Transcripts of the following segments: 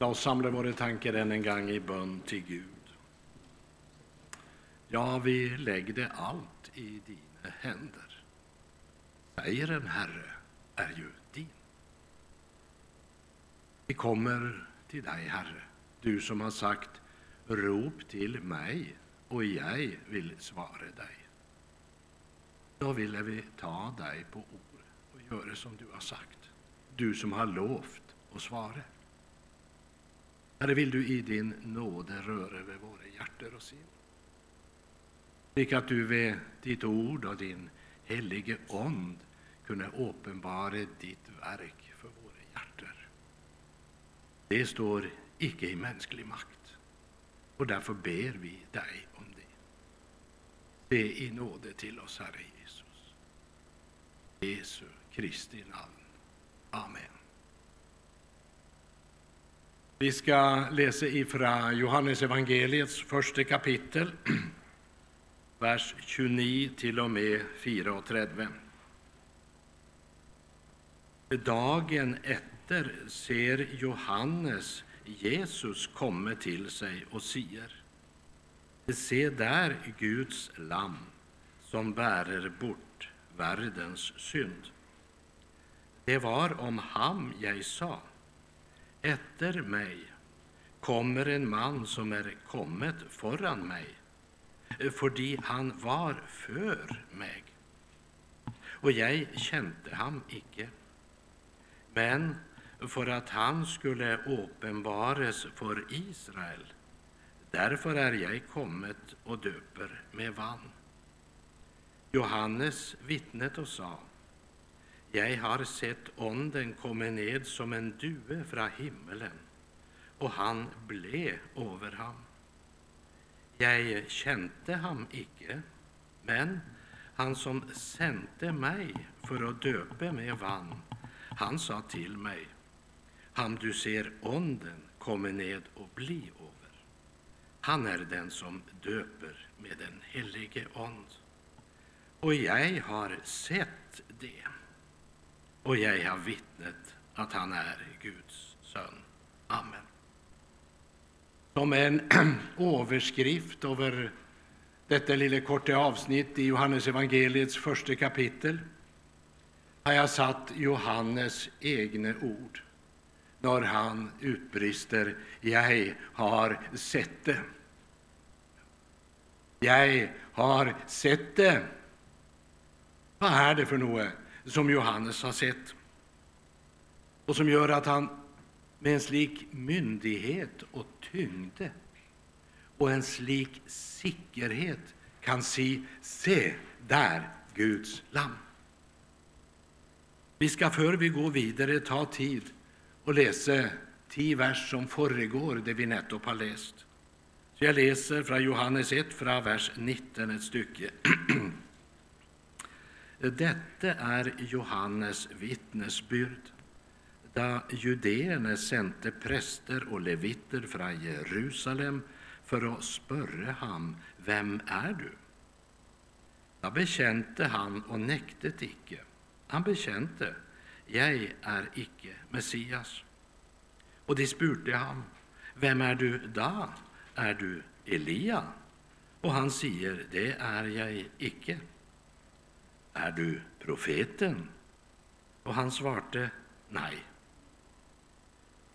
Låt oss samla våra tankar än en gång i bön till Gud. Ja, vi lägger allt i dina händer. Sägeren, Herre, är ju din. Vi kommer till dig, Herre, du som har sagt rop till mig och jag vill svara dig. Då vill vi ta dig på ord och göra som du har sagt, du som har lovt att svara. Herre, vill du i din nåde röra vid våra hjärtan och sin. Lika att du vid ditt ord och din helige ond kunde uppenbara ditt verk för våra hjärtan. Det står icke i mänsklig makt, och därför ber vi dig om det. Be i nåde till oss, Herre Jesus. Jesu Kristi namn. Amen. Vi ska läsa ifrån Johannes evangeliets första kapitel, vers 29 till och med 34. Dagen efter ser Johannes Jesus komma till sig och säger Se där Guds lamm som bärer bort världens synd. Det var om ham jag sa efter mig kommer en man som är kommet föran mig, fördi han var för mig. Och jag kände ham icke. Men för att han skulle uppenbaras för Israel, därför är jag kommet och döper med vann. Johannes vittnet och sa, jag har sett Onden komma ned som en due från himmelen, och han blev över ham. Jag kände ham icke, men han som sände mig för att döpa med vann, han sa till mig, han du ser Onden komma ned och bli över. Han är den som döper med den helige Ond. Och jag har sett det och jag har vittnet att han är Guds son. Amen. Som en överskrift över detta lilla korta avsnitt i Johannes evangeliets första kapitel har jag satt Johannes egna ord när han utbrister Jag har sett det. Jag har sett det. Vad är det för något som Johannes har sett och som gör att han med en slik myndighet och tyngde och en slik säkerhet kan si, se där Guds lamm. Vi ska för vi går vidare ta tid och läsa tio vers som föregår det vi nettopp har läst. Så jag läser från Johannes 1, från vers 19 ett stycke. Detta är Johannes vittnesbyrd, da judéerna sände präster och leviter från Jerusalem för att spöra ham, vem är du? Da bekänte han och nektet icke. Han bekänte, jag är icke Messias. Och de spurte ham, vem är du da? Är du Elia? Och han säger, det är jag icke. Är du profeten? Och han svarte, nej.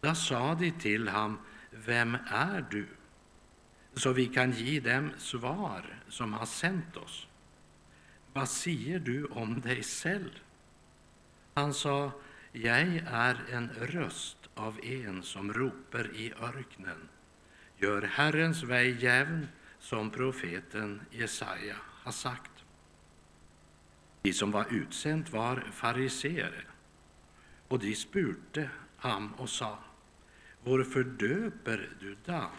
Då sa de till honom, vem är du? Så vi kan ge dem svar som har sänt oss. Vad säger du om dig själv? Han sa, jag är en röst av en som ropar i örknen. Gör Herrens väg jämn, som profeten Jesaja har sagt. De som var utsänt var fariseer, och de spurte ham och sa, varför döper du då,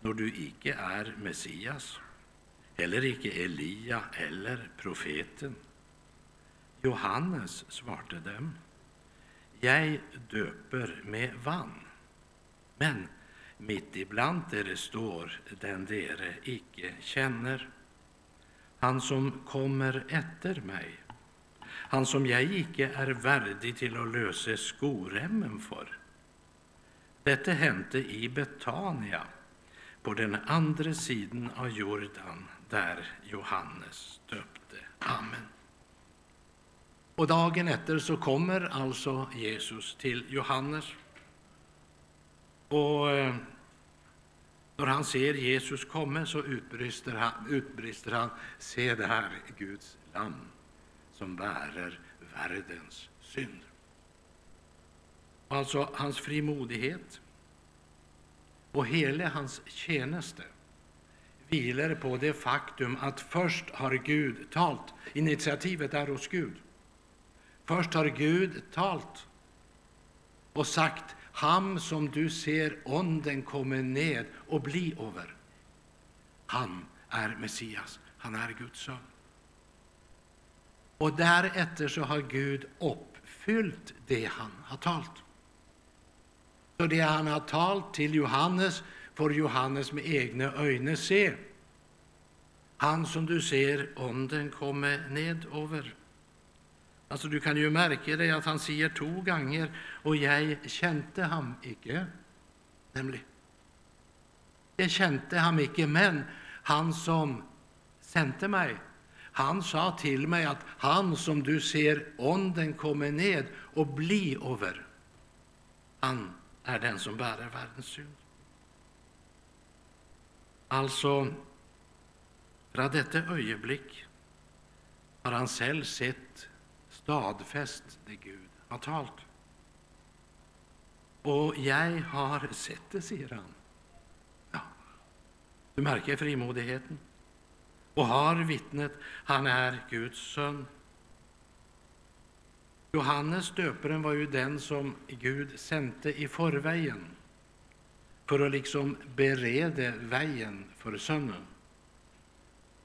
när du icke är Messias, eller icke Elia eller profeten? Johannes svarte dem, jag döper med vann, men mitt ibland er står den dere icke känner han som kommer efter mig, han som jag icke är värdig till att lösa skoremmen för. Detta hände i Betania, på den andra sidan av Jordan, där Johannes döpte. Amen. Och dagen efter så kommer alltså Jesus till Johannes. Och eh, när han ser Jesus komma så utbrister han, utbrister han Se där Guds lamm som bärer världens synd. Alltså hans frimodighet och hela hans tjänste vilar på det faktum att först har Gud talt. Initiativet är hos Gud. Först har Gud talt och sagt han som du ser onden komma ned och bli över. Han är Messias, han är Guds son. Och därefter så har Gud uppfyllt det han har talat. Så det han har talat till Johannes får Johannes med egna ögon se. Han som du ser onden kommer ned över. Alltså, du kan ju märka dig att han säger två gånger och jag kände ham icke. Nämligen. Jag kände ham icke, men han som sände mig, han sa till mig att han som du ser onden kommer ned och bli över, han är den som bär världens synd. Alltså, från detta ögonblick har han själv sett stadfäst det Gud har talat. Och jag har sett det, säger han. Ja. Du märker frimodigheten. Och har vittnet, han är Guds son. Johannes döparen var ju den som Gud sände i förvägen för att liksom bereda vägen för Sonen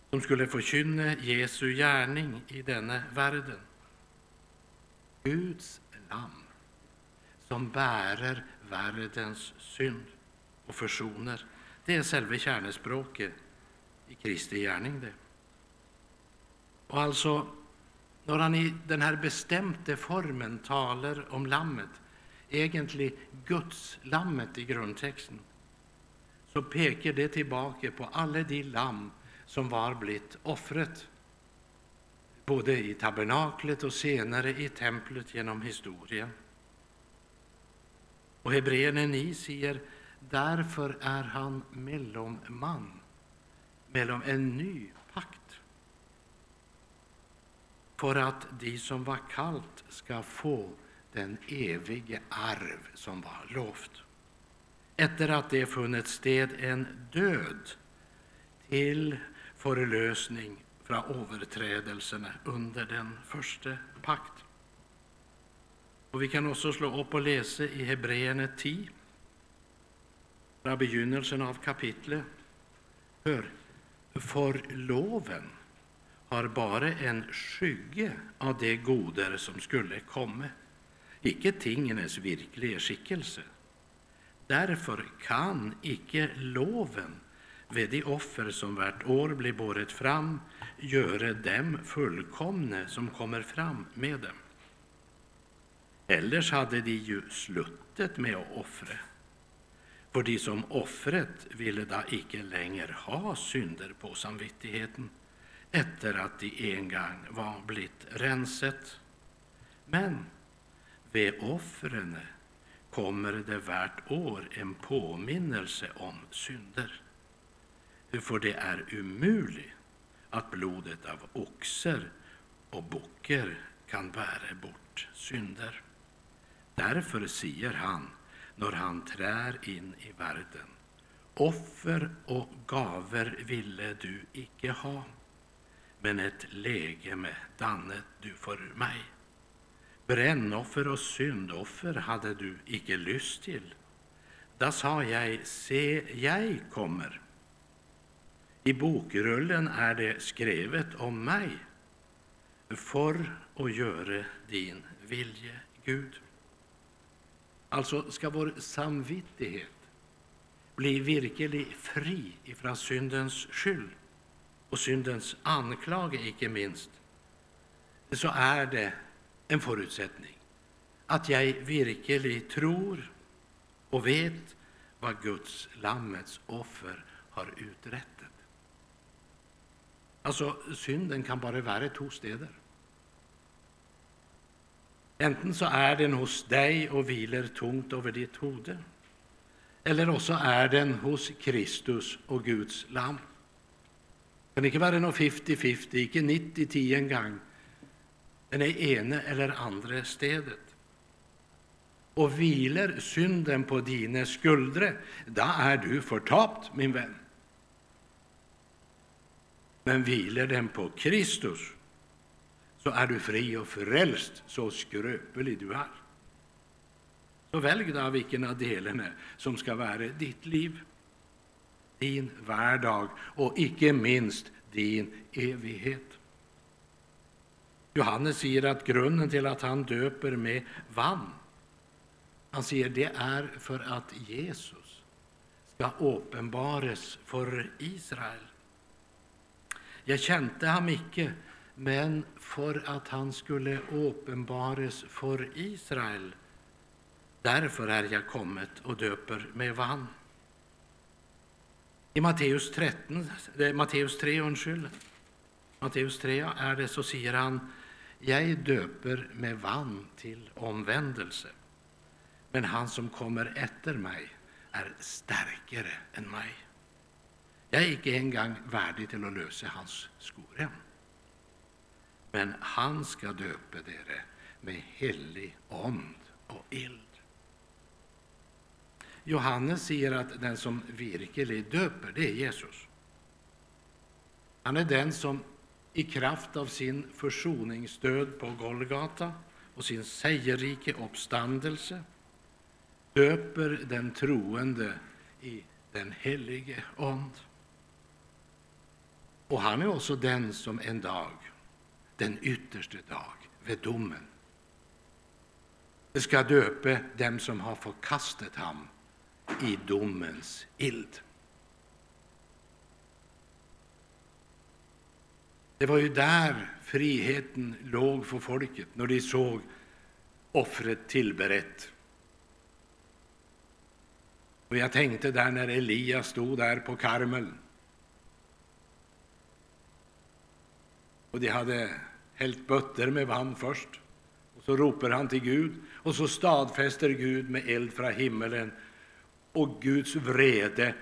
som skulle förkynna Jesu gärning i denna världen. Guds lamm som bärer världens synd och försoner. Det är själva kärnespråket i Kristi gärning. Det. Och alltså, när han i den här bestämda formen talar om lammet, egentligen Guds lammet i grundtexten, så pekar det tillbaka på alla de lamm som var blivit offret både i tabernaklet och senare i templet genom historien. Och Hebreerna 9 säger därför är han mellomman mellan en ny pakt för att de som var kallt ska få den evige arv som var lovt. Efter att det funnits sted en död till förlösning från överträdelserna under den första pakt. Och vi kan också slå upp och läsa i Hebreerna 10, från begynnelsen av kapitlet. Hör, för loven har bara en skygge av de goder som skulle komma, icke tingenes virkliga skickelse. Därför kan icke loven ved de offer som hvert år blir båret fram, göre dem fullkomne som kommer fram med dem. Ellers hade de ju sluttet med att offra. För de som offret ville da icke längre ha synder på samvittigheten efter att de en gång var blivit renset. Men vid offren kommer det vart år en påminnelse om synder. För det är umuligt att blodet av oxer och bockar kan bära bort synder. Därför säger han, när han trär in i världen, offer och gaver ville du icke ha, men ett läge med dannet du för mig. Brännoffer och syndoffer hade du icke lyst till. Då sa jag, se, jag kommer. I bokrullen är det skrivet om mig, för att göra din vilje, Gud. Alltså ska vår samvittighet bli virkelig fri ifrån syndens skyld och syndens anklage, icke minst, så är det en förutsättning att jag virkelig tror och vet vad Guds lammets offer har uträttat. Altså, synden kan bare være to steder. Enten så er den hos deg og hviler tungt over ditt hode, eller også er den hos Kristus og Guds lam. Det kan ikke være noe 50-50, ikke 90-10 engang. Den er ene eller andre stedet. Og hviler synden på dine skuldre, da er du fortapt, min venn. Men vilar den på Kristus, så är du fri och frälst, så skröplig du är. Så välj då vilken av delarna som ska vara ditt liv, din vardag och icke minst din evighet. Johannes säger att grunden till att han döper med vann, han säger det är för att Jesus ska uppenbaras för Israel. Jag kjente ham ikke, men for at han skulle åpenbares for Israel. därför är jag kommet och döper med vann. I Matteus, 13, eh, Matteus 3, unnskyld, Matteus 3 är det, så säger han ”Jag döper med vann till omvändelse, men han som kommer efter mig är starkare än mig.” Jeg er ikke engang verdig til å løse hans skorem. Men han skal døpe dere med hellig ånd och eld. Johannes säger att den som virkelig döper, det är Jesus. Han är den som i kraft av sin försoningsdöd på Golgata och sin seierrike uppståndelse döper den troende i Den helige ond. Och han är också den som en dag, den ytterste dag, vid domen, ska döpa dem som har förkastat ham, i domens ild. Det var ju där friheten låg för folket när de såg offret tillberett. Och jag tänkte där när Elias stod där på Karmel Och de hade hällt bötter med vann först. Och Så ropar han till Gud, och så stadfäster Gud med eld från himmelen. och Guds vrede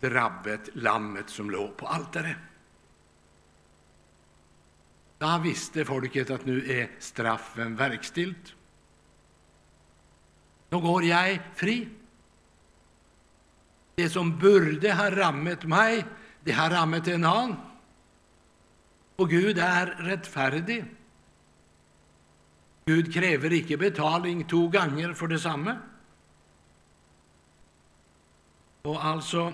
drabbet lammet som låg på altaret. Då visste folket att nu är straffen verkstilt. Då går jag fri. Det som burde ha rammet mig, det har rammet en annan. Och Gud är rättfärdig. Gud kräver icke betaling to gånger för detsamma. Och alltså...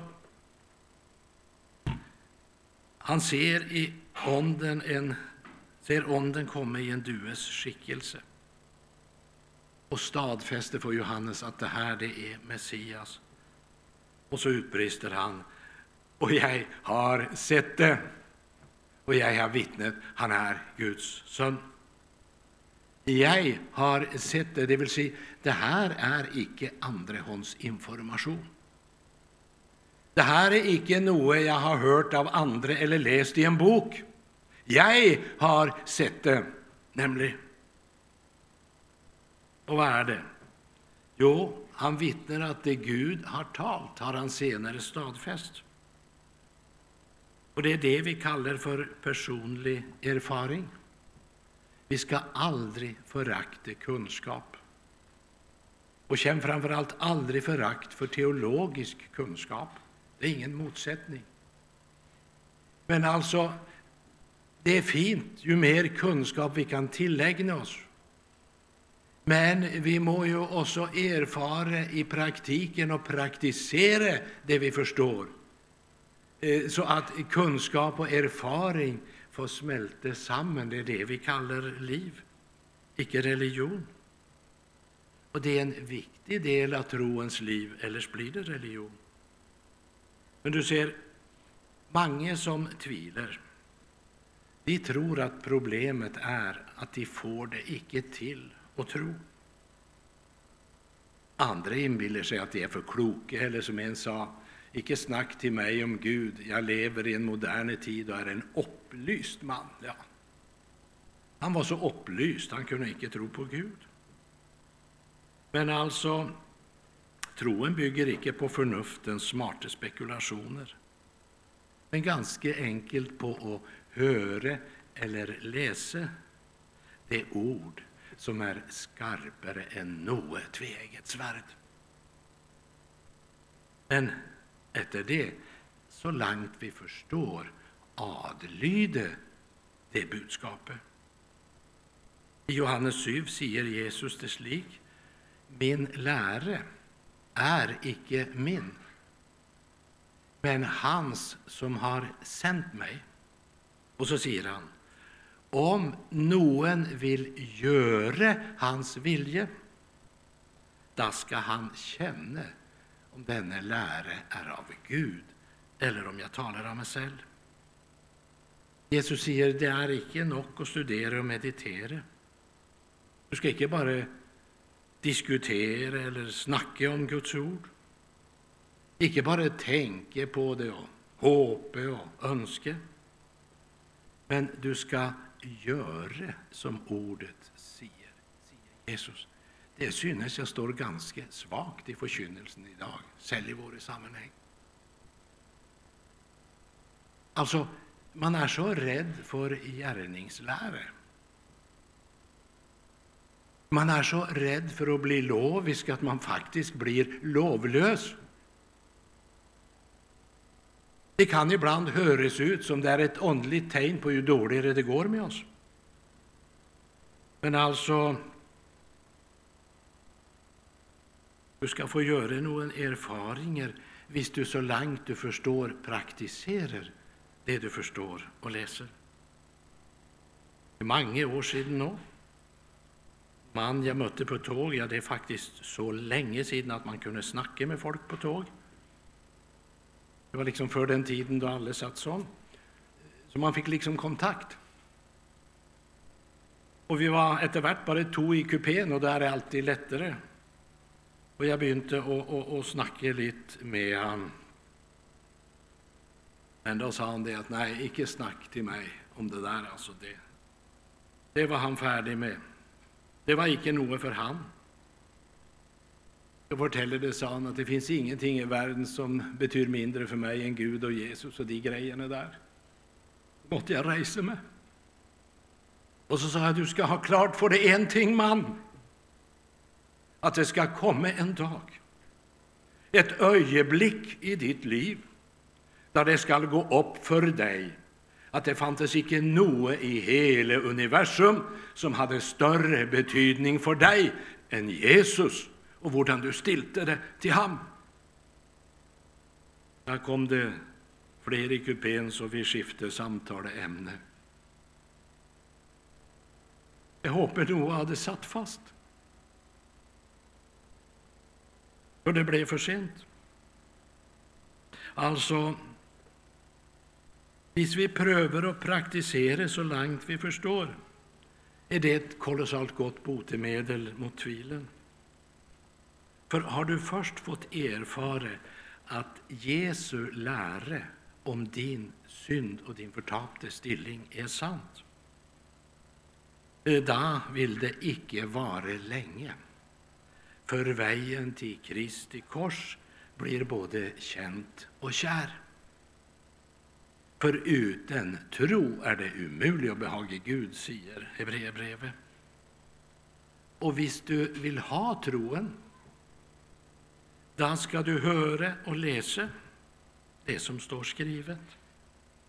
Han ser i onden en, ser onden komma i en dues skickelse och stadfäster för Johannes att det här det är Messias. Och så utbrister han, och jag har sett det och jag har vittnet, han är Guds son. Jag har sett det, det vill säga, det här är icke andrehåndsinformasjon. Det här är icke något jag har hört av andra eller läst i en bok. Jag har sett det, nämligen. Och vad är det? Jo, han vittnar att det Gud har talt, har han senare stadfäst. Och Det är det vi kallar för personlig erfaring. Vi ska aldrig förakta kunskap. Och känn framför allt aldrig förakt för teologisk kunskap. Det är ingen motsättning. Men alltså, det är fint ju mer kunskap vi kan tillägna oss. Men vi må ju också erfara i praktiken och praktisera det vi förstår. Eh, så att kunskap och erfaring får smälta samman. Det är det vi kallar liv, icke religion. Och det är en viktig del av troens liv, eller blir det religion. Men du ser, många som tvivlar, de tror att problemet är att de får det icke till att tro. Andra inbillar sig att de är för kloka, eller som en sa, icke snack till mig om Gud, jag lever i en modern tid och är en upplyst man. Ja. Han var så upplyst, han kunde icke tro på Gud. Men alltså, troen bygger icke på förnuftens smarta spekulationer, men ganska enkelt på att höra eller läsa det ord som är skarpare än något tveegget svärd. Men efter det, så långt vi förstår, adlyde det budskapet. I Johannes 7 säger Jesus det slik. Min läre är icke min, men hans som har sänt mig. Och så säger han, om någon vill göra hans vilje, då ska han känna om denne lära är av Gud eller om jag talar av mig själv. Jesus säger det är icke nog att studera och meditera. Du ska inte bara diskutera eller snacka om Guds ord. Inte bara tänka på det och hoppa och önska. Men du ska göra som ordet säger, säger Jesus. Det synes jag står ganska svagt i förkynnelsen idag, själv i våra sammanhang. Alltså, man är så rädd för gärningslära. Man är så rädd för att bli lovisk att man faktiskt blir lovlös. Det kan ibland höras ut som det är ett åndligt tecken på hur dåligt det går med oss. Men alltså, du ska få göra några erfarenheter visst du så långt du förstår praktiserar det du förstår och läser. Det är många år sedan nu. Man jag mötte på tåg, ja det är faktiskt så länge sedan att man kunde snacka med folk på tåg. Det var liksom för den tiden då alla satt så. Så man fick liksom kontakt. Och vi var efterhvert bara två i kupén och där är alltid och jag började att, snacka lite med honom. Men då sa han det att nej, inte snack till mig om det där. Alltså det, det var han färdig med. Det var inte något för han. Jag fortäller det, sa han, att det finns ingenting i världen som betyder mindre för mig än Gud och Jesus och de grejerna där. måtte jag resa mig. Och så sa jag, du ska ha klart för dig en ting, man. Att det ska komma en dag, ett ögonblick i ditt liv, där det ska gå upp för dig att det fanns icke något i hela universum som hade större betydning för dig än Jesus och hur du stilte det till ham. Där kom det fler i kupén så vi skiftade samtalämne. Jag hoppas Noa hade satt fast. För det blev för sent. Alltså, hvis vi prövar och praktiserar så långt vi förstår, är det ett kolossalt gott botemedel mot tvilen. För har du först fått erfara att Jesu lära om din synd och din förtapte stilling är sant, då vill det icke vara länge, för vägen till Kristi kors blir både känt och kär. För utan tro är det omöjligt att behaga Gud, säger Hebreerbrevet. Och visst du vill ha troen, då ska du höra och läsa det som står skrivet.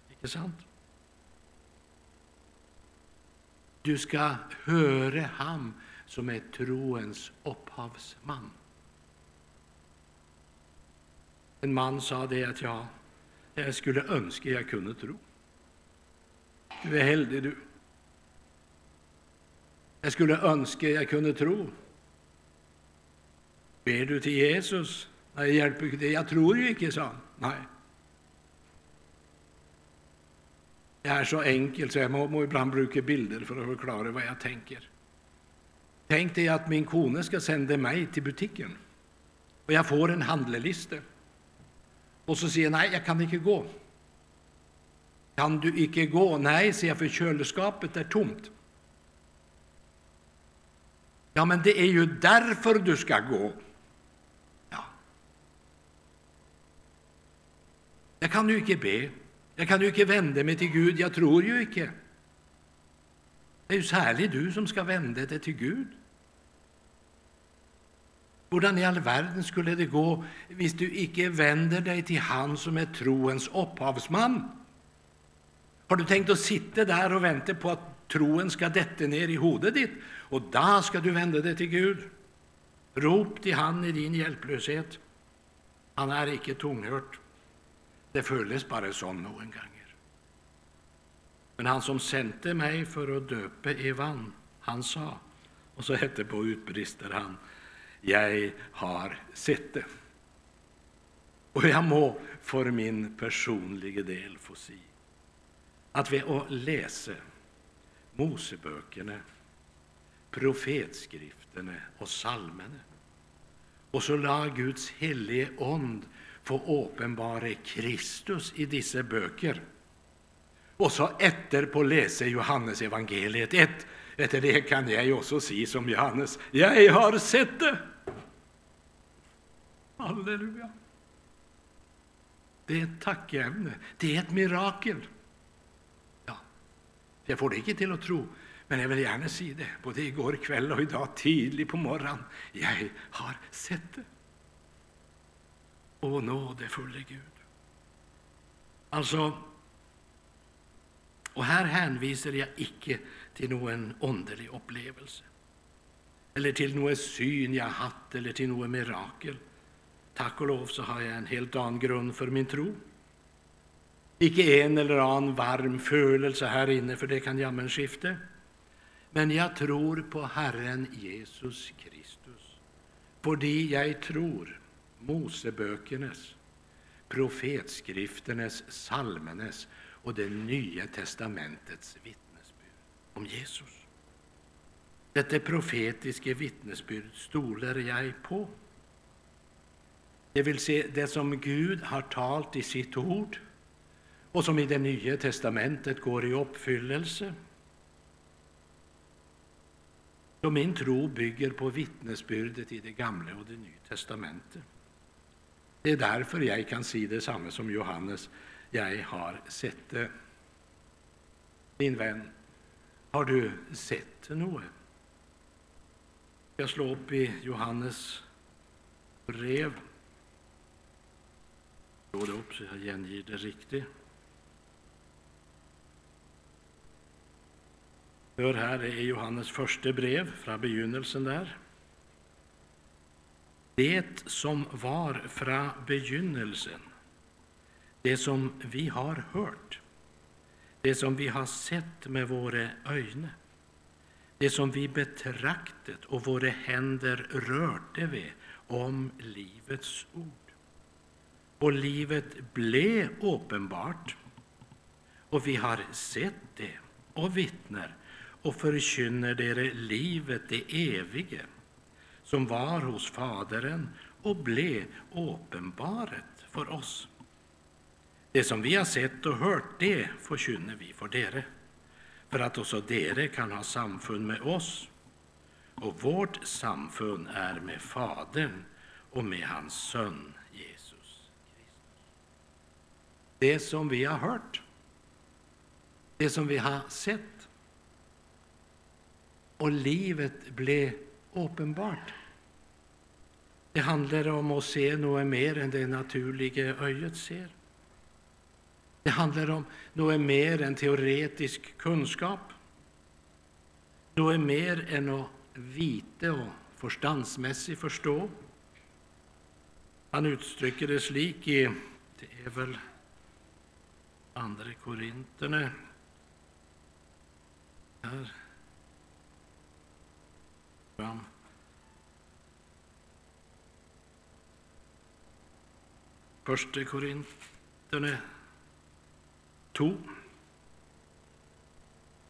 Inte sant? Du ska höra ham som är troens upphavsman. En man sa det att jag, jag skulle önska jag kunde tro. Du är heldig du. Jag skulle önska jag kunde tro. Ber du till Jesus? Nej, hjälper det. Jag tror ju inte, sa han. Nej. Det är så enkelt så jag må, må ibland bruka bilder för att förklara vad jag tänker. Tänk dig att min kone ska sända mig till butiken. och jag får en handlelista. Och så säger jag nej, jag kan inte gå. Kan du inte gå? Nej, säger jag, för kylskåpet är tomt. Ja, men det är ju därför du ska gå. Ja. Jag kan ju inte be. Jag kan ju inte vända mig till Gud. Jag tror ju inte. Det är ju särskilt du som ska vända dig till Gud. Hur i all världen skulle det gå om du icke vänder dig till Han som är troens upphavsman? Har du tänkt att sitta där och vänta på att troen ska detta ner i huvudet ditt och då ska du vända dig till Gud? Rop till Han i din hjälplöshet. Han är icke tunghört. Det føles bara så någon gånger. Men han som sände mig för att döpa i vann, han sa, och så på utbrister han, jag har sett det. Och jag må för min personliga del få si att vi å läsa Moseböckerna, profetskriftene och salmene, och så la Guds helige ånd få åpenbare Kristus i dessa böcker. Och så etterpå läsa Johannes evangeliet 1. Efter det kan jag också si som Johannes, jag har sett det. Halleluja. Det är ett tackämne, det är ett mirakel. Ja, jag får det inte till att tro, men jag vill gärna säga det, både igår kväll och idag tidigt på morgonen. Jag har sett det. Å nådefulle Gud. Alltså, och här hänvisar jag icke till någon underlig upplevelse eller till någon syn jag haft eller till något mirakel. Tack och lov så har jag en helt annan grund för min tro. Icke en eller annan varm födelse här inne, för det kan jammen skifta. Men jag tror på Herren Jesus Kristus, på de jag tror Mosebökernas, profetskrifternas, salmenes och det nya testamentets vittnesbud om Jesus. Detta profetiska vittnesbud stoler jag på. Det vill säga det som Gud har talat i sitt ord och som i det nya testamentet går i uppfyllelse. Så min tro bygger på vittnesbudet i det gamla och det nya testamentet. Det är därför jag kan säga detsamma som Johannes. Jag har sett det. Min vän, har du sett något? Jag slår upp i Johannes brev slå det upp så jag gengiver det riktigt. Hör här, det är Johannes första brev från begynnelsen där. Det som var från begynnelsen, det som vi har hört, det som vi har sett med våra ögon, det som vi betraktat och våra händer rörde vid om livets ord och livet blev uppenbart. Och vi har sett det och vittnar och förkynner dere livet, det evige, som var hos Fadern och blev uppenbaret för oss. Det som vi har sett och hört, det förkynner vi för dere, för att också dere kan ha samfund med oss. Och vårt samfund är med Fadern och med hans son Jesus Kristus. det som vi har hört, det som vi har sett. Och livet blev uppenbart. Det handlar om att se något mer än det naturliga ögat ser. Det handlar om något mer än teoretisk kunskap. Något mer än att vite och förstandsmässigt förstå. Han uttrycker det slik i, det är väl Andra Korinterne. Här. Fram. Första Korinterne 2.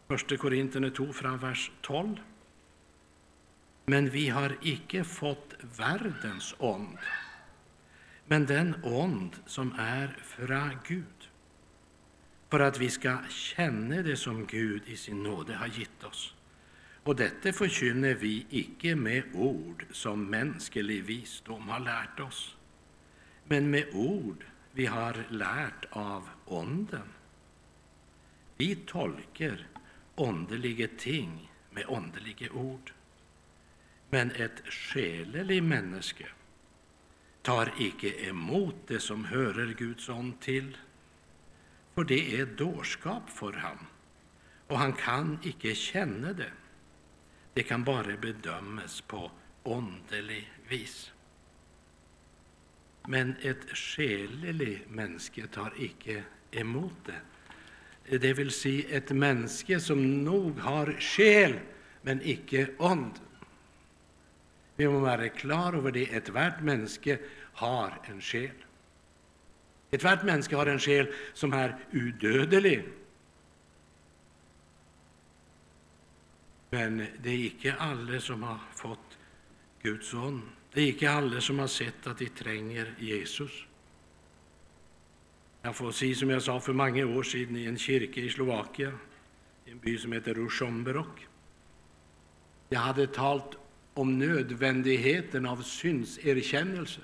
Första Korinterne 2 från vers 12. Men vi har icke fått världens ond, men den ond som är fra Gud, för att vi ska känna det som Gud i sin nåde har gett oss. Och detta förkynner vi icke med ord som mänsklig visdom har lärt oss, men med ord vi har lärt av Onden. Vi tolkar åndelige ting med åndelige ord. Men ett själeligt människa tar icke emot det som hörer Guds ånd till, för det är dårskap för ham, och han kan icke känna det. Det kan bara bedömas på åndelig vis. Men ett själeligt människa tar icke emot det. Det vill säga ett mänske som nog har själ, men icke ånd. Vi må vara klar över det. Ethvert människa har en själ. Ethvert människa har en själ som är udödelig. Men det är icke alla som har fått Guds ånd. Det är icke alla som har sett att de tränger Jesus. Jag får säga som jag sa för många år sedan i en kyrka i Slovakien, i en by som heter Rusomberok. Jag hade talat om nödvändigheten av synserkännelse.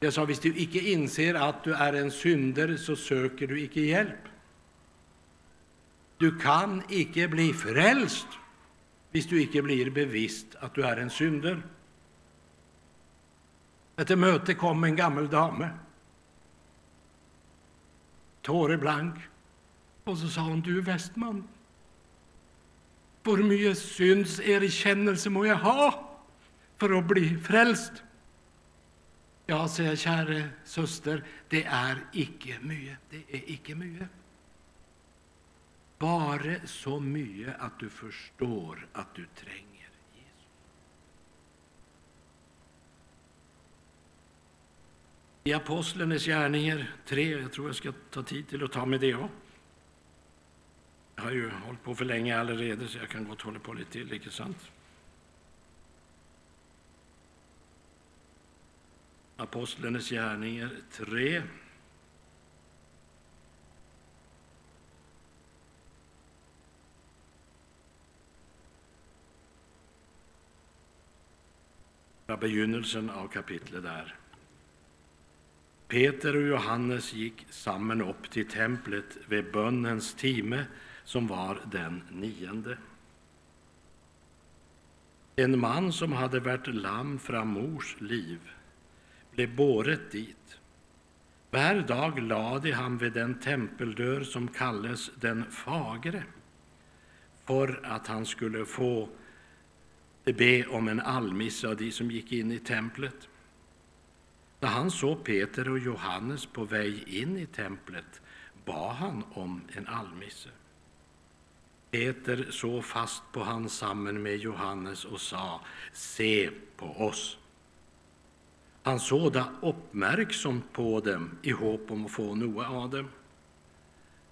Jag sa, om du icke inser att du är en syndare, så söker du icke hjälp. Du kan icke bli frälst, om du icke blir bevisst att du är en syndare. Efter mötet kom en gammal dame, tåreblank, och så sa hon, du Westman, hur mycket syndserkännelse må jag ha för att bli frälst? Ja, säger käre syster, det är icke mycket. Det är icke mycket. Bara så mycket att du förstår att du tränger Jesus. I Apostlenes gärningar 3, jag tror jag ska ta tid till att ta med det också. Jag har ju hållit på för länge allerede, så jag kan gott hålla på lite till, inte sant? Apostlenes gärningar 3. begynnelsen av kapitlet där. Peter och Johannes gick samman upp till templet vid bönens timme som var den nionde. En man som hade varit lam från mors liv blev båret dit. Varje dag lade han vid den tempeldörr som kallades den fagre för att han skulle få be om en allmissa av de som gick in i templet. När han såg Peter och Johannes på väg in i templet bad han om en allmisse. Peter såg fast på han samman med Johannes och sa, se på oss. Han såg da uppmärksamt på dem i hopp om att få något av dem.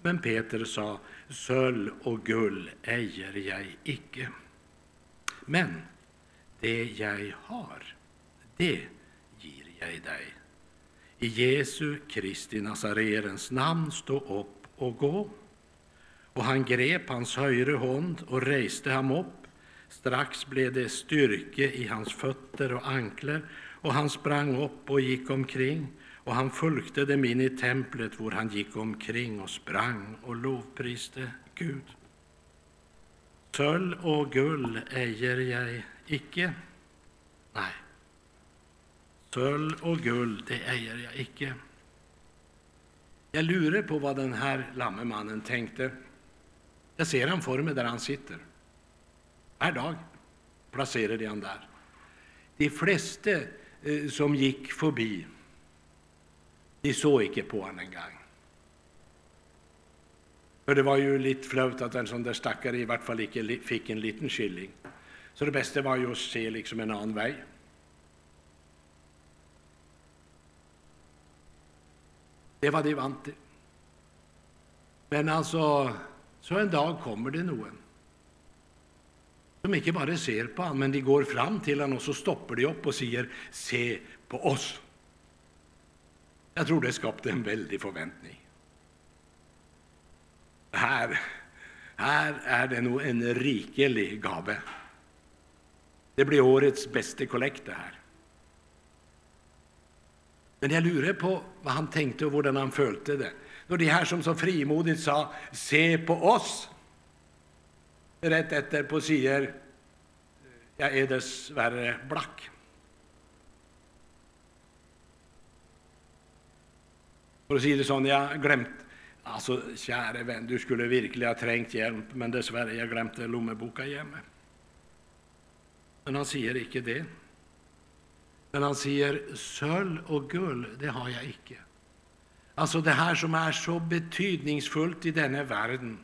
Men Peter sa, söll och gull äger jag icke. Men det jag har, det ger i dig. I Jesu Kristi Nazarerens namn, stå upp och gå. Och han grep hans högra hand och reste ham upp. Strax blev det styrke i hans fötter och anklar, och han sprang upp och gick omkring, och han följde dem in i templet, hvor han gick omkring och sprang och lovpriste Gud. Sölv och guld äger jag icke. Nej, sölv och guld, det äger jag icke. Jag lurar på vad den här lammemannen tänkte. Jag ser han för mig där han sitter. Varje dag placerade han där. De flesta eh, som gick förbi, de såg icke på honom en gång. För det var ju lite flaut att en sån där stackare i vart fall icke fick en liten skilling. Så det bästa var ju att se liksom en annan väg. Det var de vant till. Men alltså, så en dag kommer det någon som inte bara ser på honom, men de går fram till honom och så stoppar de upp och säger Se på oss. Jag tror det skapade en väldig förväntning. Här, här är det nog en rikelig gave. Det blir årets bästa kollekt det här. Men jag lurer på vad han tänkte och hur han följde det. Då de här som så frimodigt sa ”se på oss” rätt efter på säger ”jag är dessvärre black”. För att säga det sån, jag glömt Alltså, käre vän, du skulle verkligen ha trängt hjälp, men dessvärre, jag glömde lommeboka hemma. Men han säger icke det. Men han säger sölv och guld, det har jag icke. Alltså det här som är så betydningsfullt i denna världen.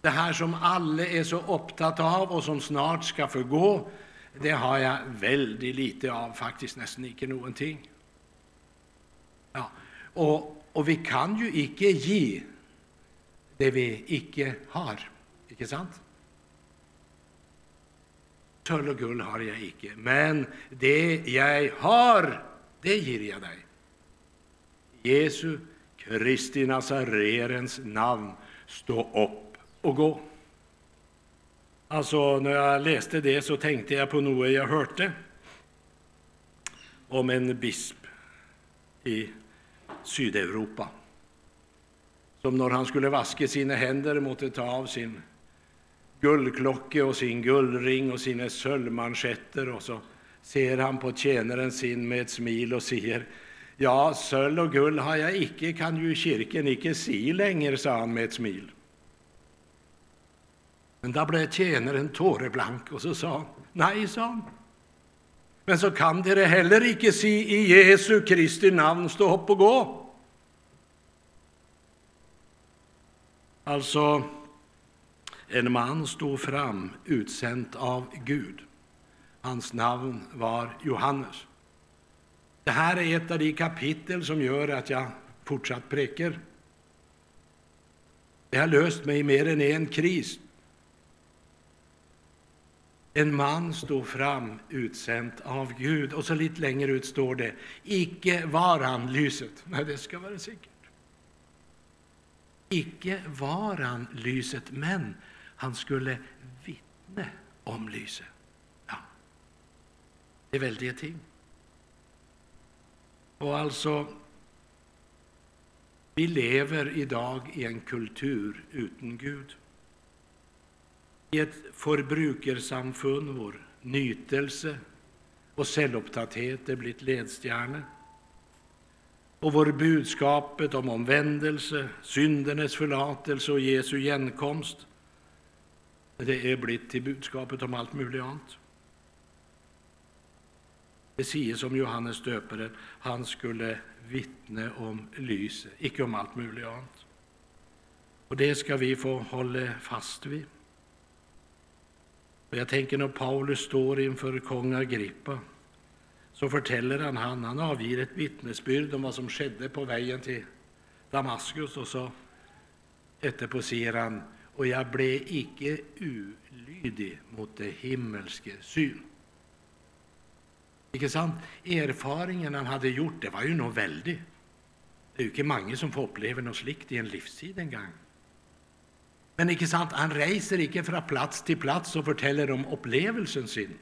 Det här som alla är så upptatt av och som snart ska förgå, det har jag väldigt lite av, faktiskt nästan icke någonting. Ja, och, och vi kan ju icke ge det vi icke har, icke sant? Tull och guld har jag icke, men det jag har, det ger jag dig. Jesu Kristi Nazarerens namn, stå upp och gå. Alltså, när jag läste det så tänkte jag på något jag hörde om en bisp i Sydeuropa som när han skulle vaska sina händer måste ta av sin guldklocka och sin guldring och sina sölvmanschetter och så ser han på tjänaren sin med ett smil och säger Ja, sölv och guld har jag icke, kan ju kyrkan icke se längre, sa han med ett smil. Men då blev tjänaren tåreblank och så sa han Nej, sa han. Men så kan det heller icke se i Jesu Kristi namn stå upp och gå. Alltså, en man stod fram, utsänd av Gud. Hans namn var Johannes. Det här är ett av de kapitel som gör att jag fortsatt präker. Det har löst mig mer än en kris. En man stod fram, utsänd av Gud. Och så lite längre ut står det, icke var han lyset. Nej, det ska vara säkert. Icke var han lyset, men han skulle vittne om lyset. Ja. Det är väldiga ting. Och alltså, vi lever idag i en kultur utan Gud. I ett förbrukarsamfund vår nytelse och självupptatthet är blivit ledstjärna. Och vår budskapet om omvändelse, syndernas förlatelse och Jesu igenkomst det är blivit till budskapet om allt möjligt annat. Det sägs om Johannes döparen, han skulle vittne om lyset, icke om allt möjligt annat. Och det ska vi få hålla fast vid. Och jag tänker när Paulus står inför kung Agrippa så förtäller han, han, han avger ett vittnesbyrd om vad som skedde på vägen till Damaskus och så efterpå säger han, och jag blev icke ulydig mot det himmelske syn. Ikke sant? Erfaringen han hade gjort, det var ju något väldigt. Det är ju inte många som får uppleva något slikt i en livstid en gång. Men ikke sant? han reser inte från plats till plats och berättar om upplevelsen sin.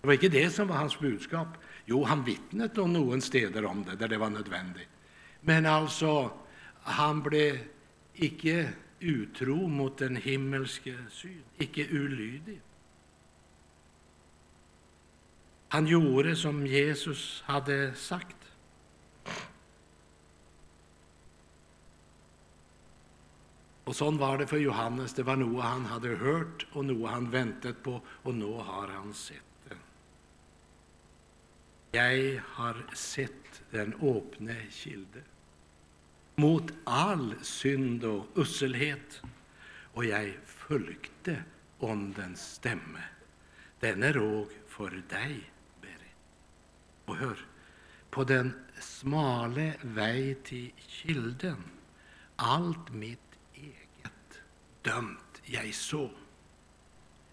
Det var inte det som var hans budskap. Jo, han vittnade om någon städer om det, där det var nödvändigt. Men alltså, han blev icke utro mot den himmelske syn, icke ulydig. Han gjorde som Jesus hade sagt. Och så var det för Johannes. Det var något han hade hört och något han väntat på, och nu har han sett det. Jag har sett den öppna kilden mot all synd och usselhet, och jag följde Ondens stämme. Denne råg för dig, Berit. Och hör, på den smale väg till kilden, allt mitt eget dömt jag så.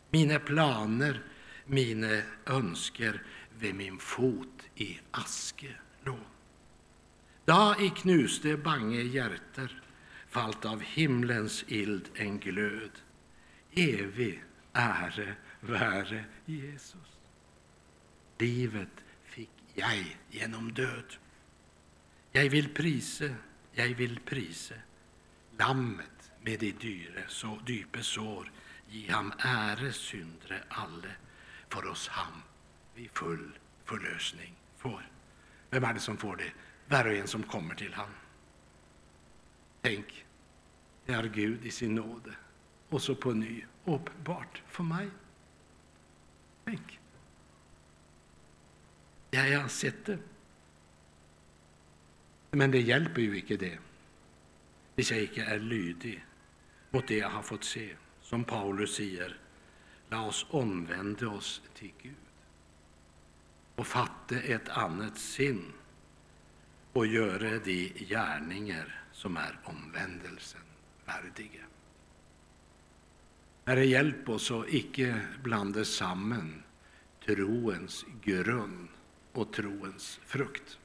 Mina planer, mina önsker vid min fot i aske låg. Da i knuste bange hjerter falt av himlens ild en glød. Evig ære være Jesus. Livet fikk jeg gjennom død. Jeg vil prise, jeg vil prise lammet med de dyre, så dype sår. Gi ham ære, syndere alle, for oss ham vi full forløsning får. Hvem er det som får det? Var och en som kommer till honom. Tänk, det är Gud i sin nåde, och så på ny, uppenbart för mig. Tänk. Jag har sett det. Men det hjälper ju inte, det om jag inte är lydig mot det jag har fått se. Som Paulus säger, la oss omvända oss till Gud och fatta ett annat sinn och göra de gärningar som är omvändelsen värdiga. Herre, hjälp oss att icke blanda samman troens grund och troens frukt.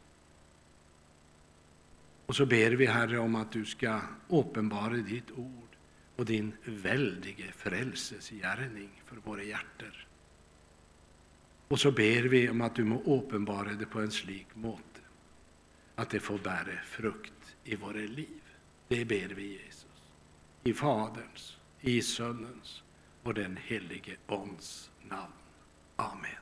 Och så ber vi, Herre, om att du ska uppenbara ditt ord och din väldige frälsesgärning för våra hjärtan. Och så ber vi om att du må uppenbara det på en slik måte att det får bära frukt i våra liv. Det ber vi Jesus. I Faderns, i Sonens och den helige Ons namn. Amen.